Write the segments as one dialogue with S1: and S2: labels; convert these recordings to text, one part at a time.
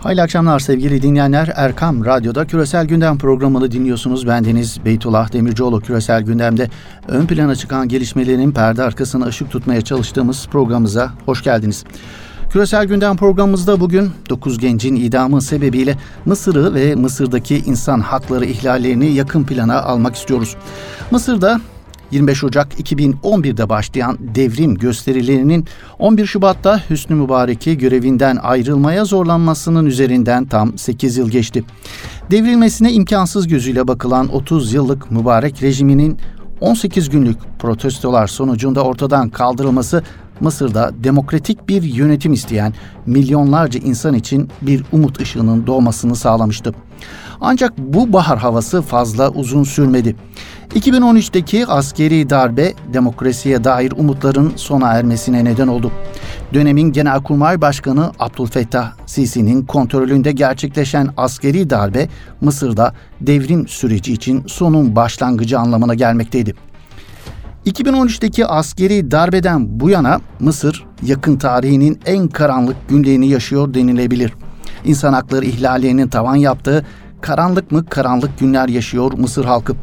S1: Hayırlı akşamlar sevgili dinleyenler. Erkam Radyo'da Küresel Gündem programını dinliyorsunuz. Bendeniz Beytullah Demircioğlu Küresel Gündem'de ön plana çıkan gelişmelerin perde arkasına ışık tutmaya çalıştığımız programımıza hoş geldiniz. Küresel Gündem programımızda bugün 9 gencin idamı sebebiyle Mısır'ı ve Mısır'daki insan hakları ihlallerini yakın plana almak istiyoruz. Mısır'da 25 Ocak 2011'de başlayan devrim gösterilerinin 11 Şubat'ta Hüsnü Mübarek'i görevinden ayrılmaya zorlanmasının üzerinden tam 8 yıl geçti. Devrilmesine imkansız gözüyle bakılan 30 yıllık Mübarek rejiminin 18 günlük protestolar sonucunda ortadan kaldırılması Mısır'da demokratik bir yönetim isteyen milyonlarca insan için bir umut ışığının doğmasını sağlamıştı. Ancak bu bahar havası fazla uzun sürmedi. 2013'teki askeri darbe demokrasiye dair umutların sona ermesine neden oldu. Dönemin Genelkurmay Başkanı Abdülfettah Sisi'nin kontrolünde gerçekleşen askeri darbe Mısır'da devrim süreci için sonun başlangıcı anlamına gelmekteydi. 2013'teki askeri darbeden bu yana Mısır yakın tarihinin en karanlık günlerini yaşıyor denilebilir. İnsan hakları ihlallerinin tavan yaptığı karanlık mı karanlık günler yaşıyor Mısır halkı.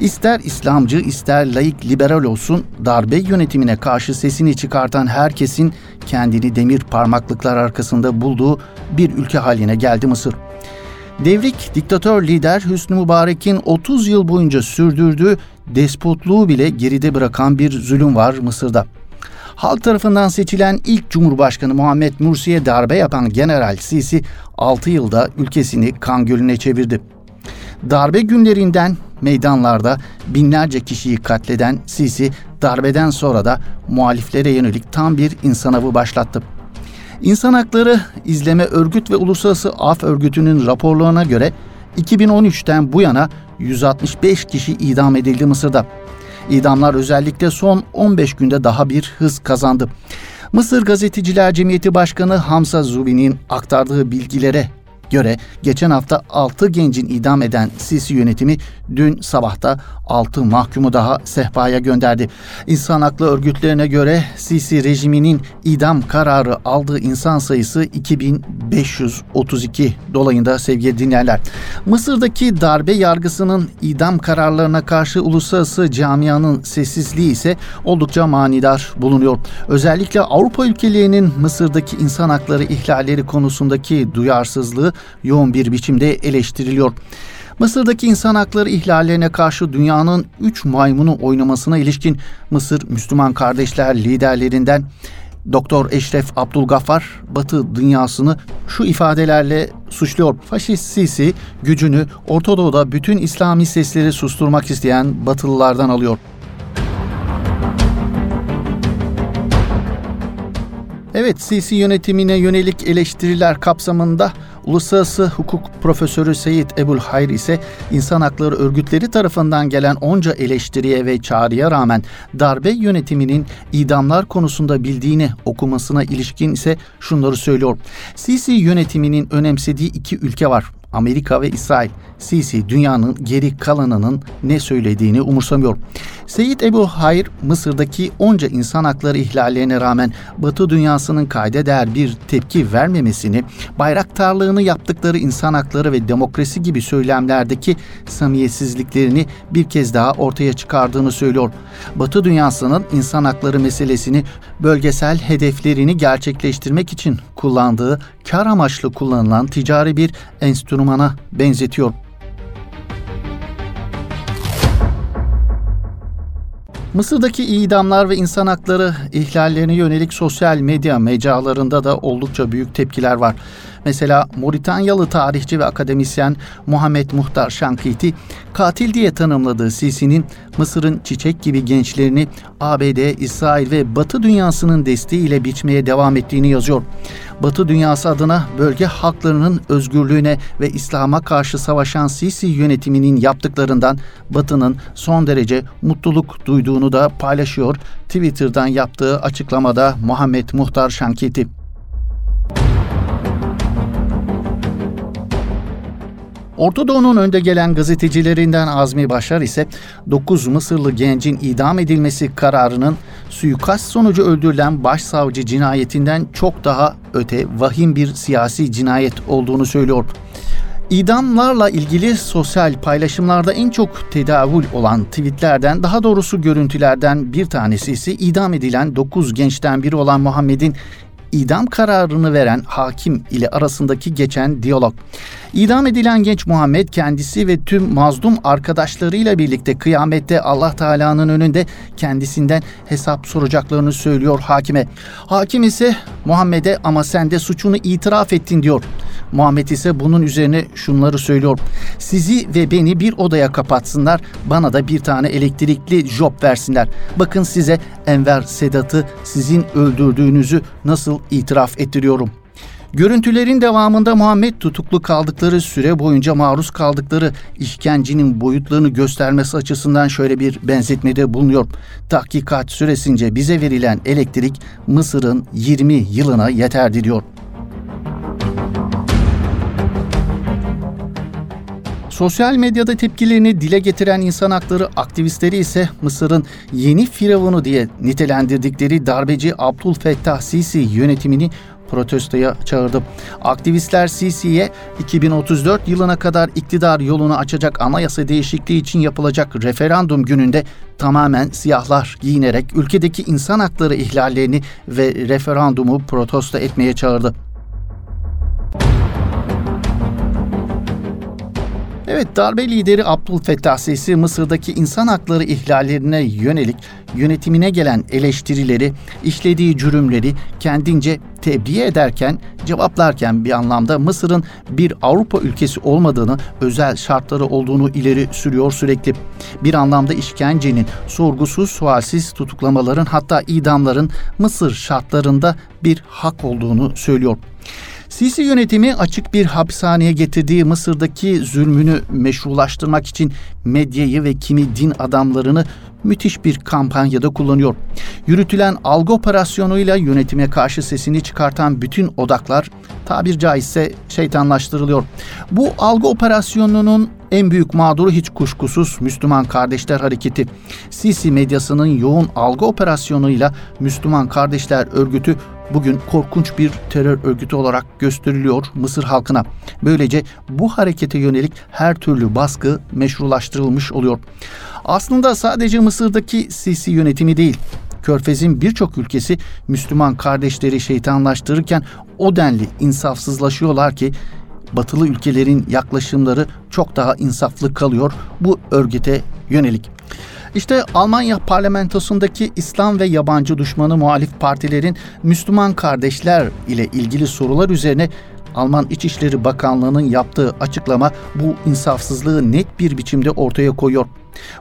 S1: İster İslamcı ister laik liberal olsun darbe yönetimine karşı sesini çıkartan herkesin kendini demir parmaklıklar arkasında bulduğu bir ülke haline geldi Mısır. Devrik diktatör lider Hüsnü Mübarek'in 30 yıl boyunca sürdürdüğü despotluğu bile geride bırakan bir zulüm var Mısır'da. Halk tarafından seçilen ilk Cumhurbaşkanı Muhammed Mursi'ye darbe yapan General Sisi 6 yılda ülkesini kan gölüne çevirdi. Darbe günlerinden meydanlarda binlerce kişiyi katleden Sisi darbeden sonra da muhaliflere yönelik tam bir insan avı başlattı. İnsan Hakları İzleme Örgüt ve Uluslararası Af Örgütü'nün raporlarına göre 2013'ten bu yana 165 kişi idam edildi Mısır'da. İdamlar özellikle son 15 günde daha bir hız kazandı. Mısır Gazeteciler Cemiyeti Başkanı Hamza Zubi'nin aktardığı bilgilere göre geçen hafta 6 gencin idam eden Sisi yönetimi dün sabahta 6 mahkumu daha sehpaya gönderdi. İnsan haklı örgütlerine göre Sisi rejiminin idam kararı aldığı insan sayısı 2532 dolayında sevgili dinleyenler. Mısır'daki darbe yargısının idam kararlarına karşı uluslararası camianın sessizliği ise oldukça manidar bulunuyor. Özellikle Avrupa ülkelerinin Mısır'daki insan hakları ihlalleri konusundaki duyarsızlığı yoğun bir biçimde eleştiriliyor. Mısır'daki insan hakları ihlallerine karşı dünyanın üç maymunu oynamasına ilişkin Mısır Müslüman kardeşler liderlerinden Doktor Eşref Abdülgaffar Batı dünyasını şu ifadelerle suçluyor. Faşist Sisi gücünü Orta Doğu'da bütün İslami sesleri susturmak isteyen Batılılardan alıyor. Evet, Sisi yönetimine yönelik eleştiriler kapsamında Uluslararası Hukuk Profesörü Seyit Ebul Hayr ise insan hakları örgütleri tarafından gelen onca eleştiriye ve çağrıya rağmen darbe yönetiminin idamlar konusunda bildiğini okumasına ilişkin ise şunları söylüyor. Sisi yönetiminin önemsediği iki ülke var. Amerika ve İsrail. Sisi dünyanın geri kalanının ne söylediğini umursamıyor. Seyit Ebu Hayr Mısır'daki onca insan hakları ihlallerine rağmen Batı dünyasının kayda değer bir tepki vermemesini, bayraktarlığını yaptıkları insan hakları ve demokrasi gibi söylemlerdeki samiyetsizliklerini bir kez daha ortaya çıkardığını söylüyor. Batı dünyasının insan hakları meselesini bölgesel hedeflerini gerçekleştirmek için kullandığı kar amaçlı kullanılan ticari bir enstrümana benzetiyor. Mısır'daki idamlar ve insan hakları ihlallerine yönelik sosyal medya mecralarında da oldukça büyük tepkiler var. Mesela Moritanyalı tarihçi ve akademisyen Muhammed Muhtar Şankiti katil diye tanımladığı Sisi'nin Mısır'ın çiçek gibi gençlerini ABD, İsrail ve Batı dünyasının desteğiyle biçmeye devam ettiğini yazıyor. Batı dünyası adına bölge halklarının özgürlüğüne ve İslam'a karşı savaşan Sisi yönetiminin yaptıklarından Batı'nın son derece mutluluk duyduğunu da paylaşıyor. Twitter'dan yaptığı açıklamada Muhammed Muhtar Şankiti. Orta Doğu'nun önde gelen gazetecilerinden Azmi Başar ise 9 Mısırlı gencin idam edilmesi kararının suikast sonucu öldürülen başsavcı cinayetinden çok daha öte vahim bir siyasi cinayet olduğunu söylüyor. İdamlarla ilgili sosyal paylaşımlarda en çok tedavül olan tweetlerden, daha doğrusu görüntülerden bir tanesi ise idam edilen 9 gençten biri olan Muhammed'in idam kararını veren hakim ile arasındaki geçen diyalog. İdam edilen genç Muhammed kendisi ve tüm mazlum arkadaşlarıyla birlikte kıyamette Allah Teala'nın önünde kendisinden hesap soracaklarını söylüyor hakime. Hakim ise Muhammed'e ama sen de suçunu itiraf ettin diyor. Muhammed ise bunun üzerine şunları söylüyor. Sizi ve beni bir odaya kapatsınlar, bana da bir tane elektrikli job versinler. Bakın size Enver Sedat'ı sizin öldürdüğünüzü nasıl itiraf ettiriyorum. Görüntülerin devamında Muhammed tutuklu kaldıkları süre boyunca maruz kaldıkları işkencenin boyutlarını göstermesi açısından şöyle bir benzetmede bulunuyor. Tahkikat süresince bize verilen elektrik Mısır'ın 20 yılına yeterdi diyor. Sosyal medyada tepkilerini dile getiren insan hakları aktivistleri ise Mısır'ın yeni firavunu diye nitelendirdikleri darbeci Abdülfettah Sisi yönetimini protestoya çağırdı. Aktivistler Sisi'ye 2034 yılına kadar iktidar yolunu açacak anayasa değişikliği için yapılacak referandum gününde tamamen siyahlar giyinerek ülkedeki insan hakları ihlallerini ve referandumu protesto etmeye çağırdı. Evet darbe lideri Abdülfettah Sisi Mısır'daki insan hakları ihlallerine yönelik yönetimine gelen eleştirileri, işlediği cürümleri kendince tebliğ ederken, cevaplarken bir anlamda Mısır'ın bir Avrupa ülkesi olmadığını, özel şartları olduğunu ileri sürüyor sürekli. Bir anlamda işkencenin, sorgusuz sualsiz tutuklamaların hatta idamların Mısır şartlarında bir hak olduğunu söylüyor. Sisi yönetimi açık bir hapishaneye getirdiği Mısır'daki zulmünü meşrulaştırmak için medyayı ve kimi din adamlarını müthiş bir kampanyada kullanıyor. Yürütülen algı operasyonuyla yönetime karşı sesini çıkartan bütün odaklar tabir caizse şeytanlaştırılıyor. Bu algı operasyonunun en büyük mağduru hiç kuşkusuz Müslüman Kardeşler Hareketi. Sisi medyasının yoğun algı operasyonuyla Müslüman Kardeşler Örgütü bugün korkunç bir terör örgütü olarak gösteriliyor Mısır halkına. Böylece bu harekete yönelik her türlü baskı meşrulaştırılmış oluyor. Aslında sadece Mısır'daki Sisi yönetimi değil, Körfez'in birçok ülkesi Müslüman kardeşleri şeytanlaştırırken o denli insafsızlaşıyorlar ki batılı ülkelerin yaklaşımları çok daha insaflı kalıyor bu örgüte yönelik. İşte Almanya parlamentosundaki İslam ve yabancı düşmanı muhalif partilerin Müslüman kardeşler ile ilgili sorular üzerine Alman İçişleri Bakanlığı'nın yaptığı açıklama bu insafsızlığı net bir biçimde ortaya koyuyor.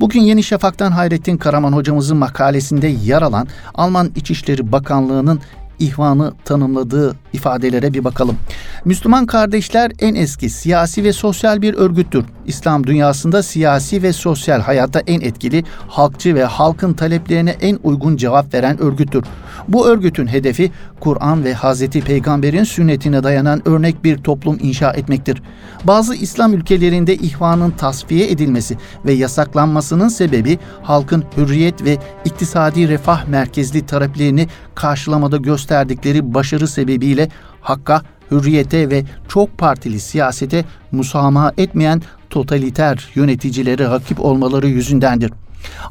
S1: Bugün Yeni Şafak'tan Hayrettin Karaman hocamızın makalesinde yer alan Alman İçişleri Bakanlığı'nın ihvanı tanımladığı ifadelere bir bakalım. Müslüman kardeşler en eski siyasi ve sosyal bir örgüttür. İslam dünyasında siyasi ve sosyal hayatta en etkili, halkçı ve halkın taleplerine en uygun cevap veren örgüttür. Bu örgütün hedefi Kur'an ve Hazreti Peygamber'in sünnetine dayanan örnek bir toplum inşa etmektir. Bazı İslam ülkelerinde ihvanın tasfiye edilmesi ve yasaklanmasının sebebi halkın hürriyet ve iktisadi refah merkezli taleplerini karşılamada gösterdikleri başarı sebebiyle hakka, hürriyete ve çok partili siyasete musamaha etmeyen totaliter yöneticilere rakip olmaları yüzündendir.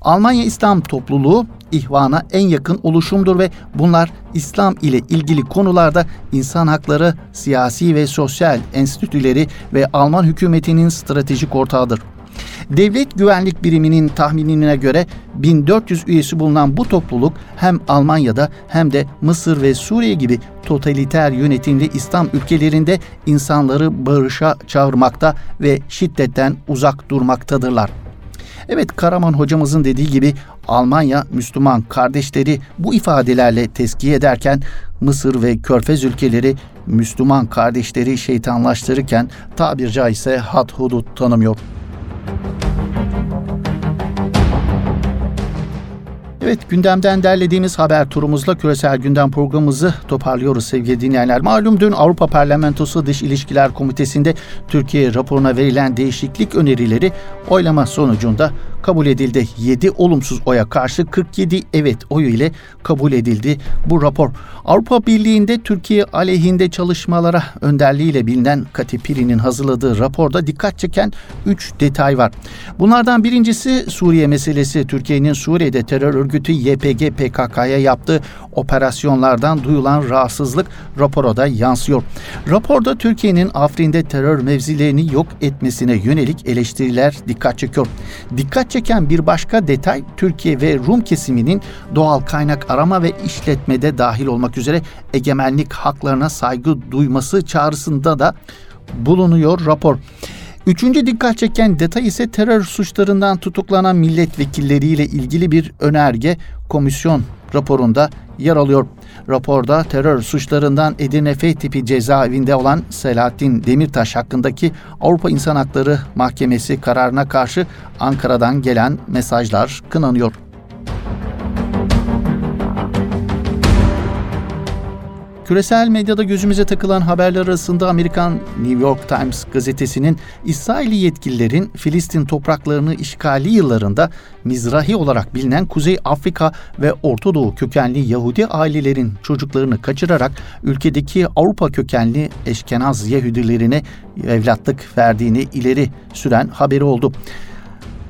S1: Almanya İslam topluluğu ihvana en yakın oluşumdur ve bunlar İslam ile ilgili konularda insan hakları, siyasi ve sosyal enstitüleri ve Alman hükümetinin stratejik ortağıdır. Devlet Güvenlik Biriminin tahminine göre 1400 üyesi bulunan bu topluluk hem Almanya'da hem de Mısır ve Suriye gibi totaliter yönetimli İslam ülkelerinde insanları barışa çağırmakta ve şiddetten uzak durmaktadırlar. Evet Karaman hocamızın dediği gibi Almanya Müslüman kardeşleri bu ifadelerle tezkiye ederken Mısır ve Körfez ülkeleri Müslüman kardeşleri şeytanlaştırırken tabir caizse had hudut tanımıyor. Evet gündemden derlediğimiz haber turumuzla küresel gündem programımızı toparlıyoruz sevgili dinleyenler. Malum dün Avrupa Parlamentosu Dış İlişkiler Komitesi'nde Türkiye raporuna verilen değişiklik önerileri oylama sonucunda kabul edildi. 7 olumsuz oya karşı 47 evet oyu ile kabul edildi bu rapor. Avrupa Birliği'nde Türkiye aleyhinde çalışmalara önderliğiyle bilinen Kati Piri'nin hazırladığı raporda dikkat çeken 3 detay var. Bunlardan birincisi Suriye meselesi. Türkiye'nin Suriye'de terör örgütü YPG PKK'ya yaptığı operasyonlardan duyulan rahatsızlık rapora da yansıyor. Raporda Türkiye'nin Afrin'de terör mevzilerini yok etmesine yönelik eleştiriler dikkat çekiyor. Dikkat çeken bir başka detay Türkiye ve Rum kesiminin doğal kaynak arama ve işletmede dahil olmak üzere egemenlik haklarına saygı duyması çağrısında da bulunuyor rapor. Üçüncü dikkat çeken detay ise terör suçlarından tutuklanan milletvekilleriyle ilgili bir önerge komisyon raporunda yer alıyor. Raporda terör suçlarından Edirne F tipi cezaevinde olan Selahattin Demirtaş hakkındaki Avrupa İnsan Hakları Mahkemesi kararına karşı Ankara'dan gelen mesajlar kınanıyor. Küresel medyada gözümüze takılan haberler arasında Amerikan New York Times gazetesinin İsraili yetkililerin Filistin topraklarını işgali yıllarında Mizrahi olarak bilinen Kuzey Afrika ve Orta Doğu kökenli Yahudi ailelerin çocuklarını kaçırarak ülkedeki Avrupa kökenli Eşkenaz Yahudilerine evlatlık verdiğini ileri süren haberi oldu.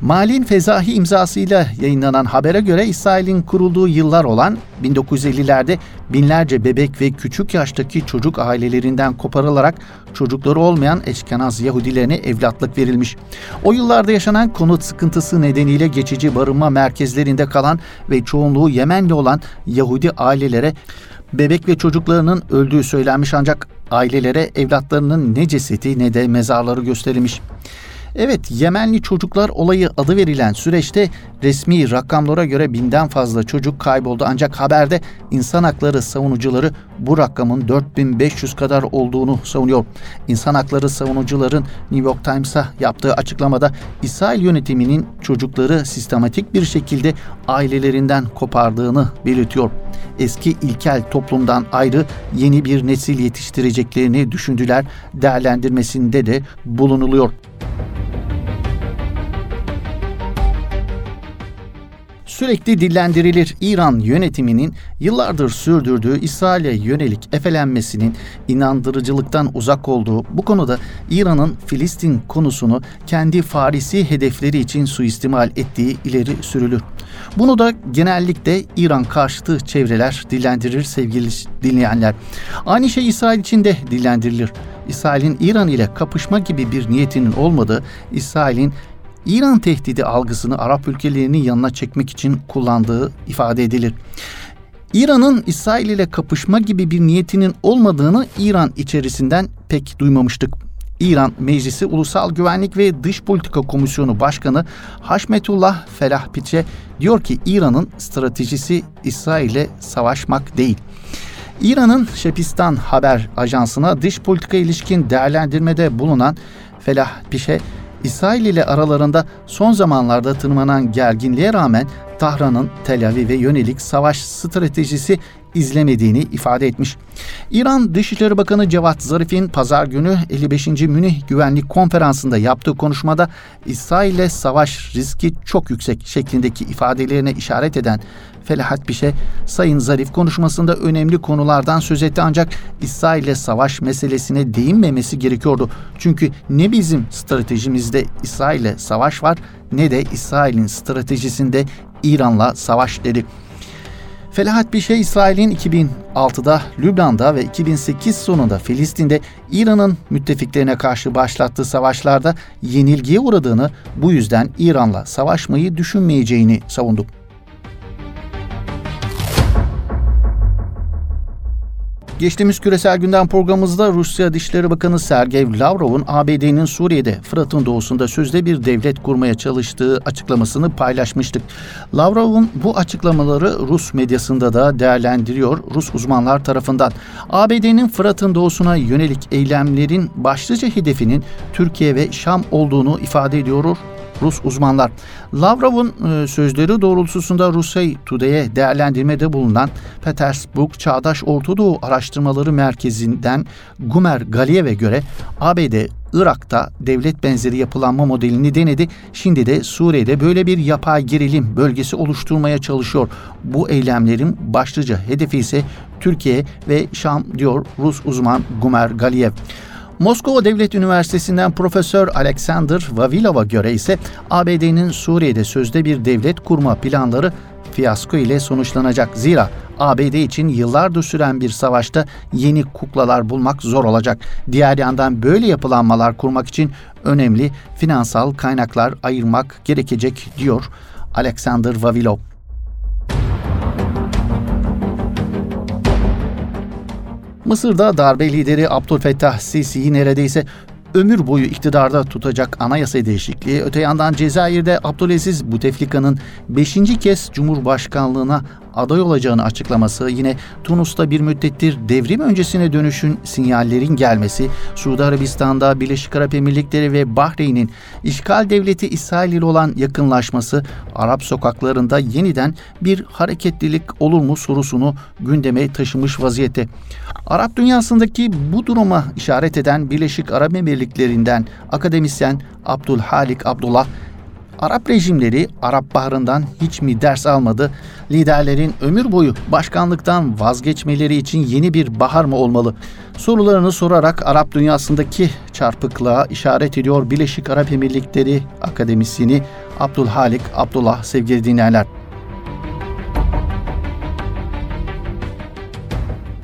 S1: Malin Fezahi imzasıyla yayınlanan habere göre İsrail'in kurulduğu yıllar olan 1950'lerde binlerce bebek ve küçük yaştaki çocuk ailelerinden koparılarak çocukları olmayan eşkenaz Yahudilerine evlatlık verilmiş. O yıllarda yaşanan konut sıkıntısı nedeniyle geçici barınma merkezlerinde kalan ve çoğunluğu Yemenli olan Yahudi ailelere bebek ve çocuklarının öldüğü söylenmiş ancak ailelere evlatlarının ne cesedi ne de mezarları gösterilmiş. Evet Yemenli çocuklar olayı adı verilen süreçte resmi rakamlara göre binden fazla çocuk kayboldu. Ancak haberde insan hakları savunucuları bu rakamın 4500 kadar olduğunu savunuyor. İnsan hakları savunucuların New York Times'a yaptığı açıklamada İsrail yönetiminin çocukları sistematik bir şekilde ailelerinden kopardığını belirtiyor. Eski ilkel toplumdan ayrı yeni bir nesil yetiştireceklerini düşündüler değerlendirmesinde de bulunuluyor. Sürekli dillendirilir İran yönetiminin yıllardır sürdürdüğü İsrail'e yönelik efelenmesinin inandırıcılıktan uzak olduğu bu konuda İran'ın Filistin konusunu kendi Farisi hedefleri için suistimal ettiği ileri sürülür. Bunu da genellikle İran karşıtı çevreler dillendirir sevgili dinleyenler. Aynı şey İsrail için de dillendirilir. İsrail'in İran ile kapışma gibi bir niyetinin olmadığı, İsrail'in İran tehdidi algısını Arap ülkelerinin yanına çekmek için kullandığı ifade edilir. İran'ın İsrail ile kapışma gibi bir niyetinin olmadığını İran içerisinden pek duymamıştık. İran Meclisi Ulusal Güvenlik ve Dış Politika Komisyonu Başkanı Haşmetullah Felahpiçe diyor ki İran'ın stratejisi İsrail ile savaşmak değil. İran'ın Şepistan Haber Ajansı'na dış politika ilişkin değerlendirmede bulunan Felah Pişe İsrail ile aralarında son zamanlarda tırmanan gerginliğe rağmen Tahran'ın Tel Aviv'e yönelik savaş stratejisi izlemediğini ifade etmiş. İran Dışişleri Bakanı Cevat Zarif'in pazar günü 55. Münih Güvenlik Konferansı'nda yaptığı konuşmada İsrail ile savaş riski çok yüksek şeklindeki ifadelerine işaret eden Felahat Bişe, Sayın Zarif konuşmasında önemli konulardan söz etti ancak İsrail ile savaş meselesine değinmemesi gerekiyordu. Çünkü ne bizim stratejimizde İsrail ile savaş var ne de İsrail'in stratejisinde İran'la savaş dedi. Felahat bir şey İsrail'in 2006'da Lübnan'da ve 2008 sonunda Filistin'de İran'ın müttefiklerine karşı başlattığı savaşlarda yenilgiye uğradığını bu yüzden İran'la savaşmayı düşünmeyeceğini savundu. Geçtiğimiz küresel gündem programımızda Rusya Dışişleri Bakanı Sergey Lavrov'un ABD'nin Suriye'de Fırat'ın doğusunda sözde bir devlet kurmaya çalıştığı açıklamasını paylaşmıştık. Lavrov'un bu açıklamaları Rus medyasında da değerlendiriyor Rus uzmanlar tarafından. ABD'nin Fırat'ın doğusuna yönelik eylemlerin başlıca hedefinin Türkiye ve Şam olduğunu ifade ediyor Rus uzmanlar. Lavrov'un e, sözleri doğrultusunda Rusya Today'e değerlendirmede bulunan Petersburg Çağdaş Orta Doğu Araştırmaları Merkezi'nden Gumer Galiyev'e göre ABD Irak'ta devlet benzeri yapılanma modelini denedi. Şimdi de Suriye'de böyle bir yapay gerilim bölgesi oluşturmaya çalışıyor. Bu eylemlerin başlıca hedefi ise Türkiye ve Şam diyor Rus uzman Gumer Galiyev. Moskova Devlet Üniversitesi'nden Profesör Alexander Vavilov'a göre ise ABD'nin Suriye'de sözde bir devlet kurma planları fiyasko ile sonuçlanacak. Zira ABD için yıllardır süren bir savaşta yeni kuklalar bulmak zor olacak. Diğer yandan böyle yapılanmalar kurmak için önemli finansal kaynaklar ayırmak gerekecek diyor Alexander Vavilov. Mısır'da darbe lideri Abdülfettah Sisi'yi neredeyse ömür boyu iktidarda tutacak anayasa değişikliği, öte yandan Cezayir'de Abdülaziz Buteflika'nın 5. kez Cumhurbaşkanlığına aday olacağını açıklaması, yine Tunus'ta bir müddettir devrim öncesine dönüşün sinyallerin gelmesi, Suudi Arabistan'da Birleşik Arap Emirlikleri ve Bahreyn'in işgal devleti İsrail ile olan yakınlaşması, Arap sokaklarında yeniden bir hareketlilik olur mu sorusunu gündeme taşımış vaziyette. Arap dünyasındaki bu duruma işaret eden Birleşik Arap Emirlikleri'nden akademisyen Abdülhalik Abdullah Arap rejimleri Arap Baharı'ndan hiç mi ders almadı? Liderlerin ömür boyu başkanlıktan vazgeçmeleri için yeni bir bahar mı olmalı? Sorularını sorarak Arap dünyasındaki çarpıklığa işaret ediyor Birleşik Arap Emirlikleri akademisyeni Abdülhalik Abdullah sevgili dinleyenler.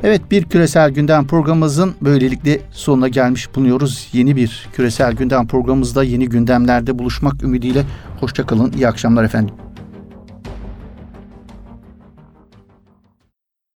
S1: Evet bir küresel gündem programımızın böylelikle sonuna gelmiş bulunuyoruz. Yeni bir küresel gündem programımızda yeni gündemlerde buluşmak ümidiyle. Hoşçakalın, iyi akşamlar efendim.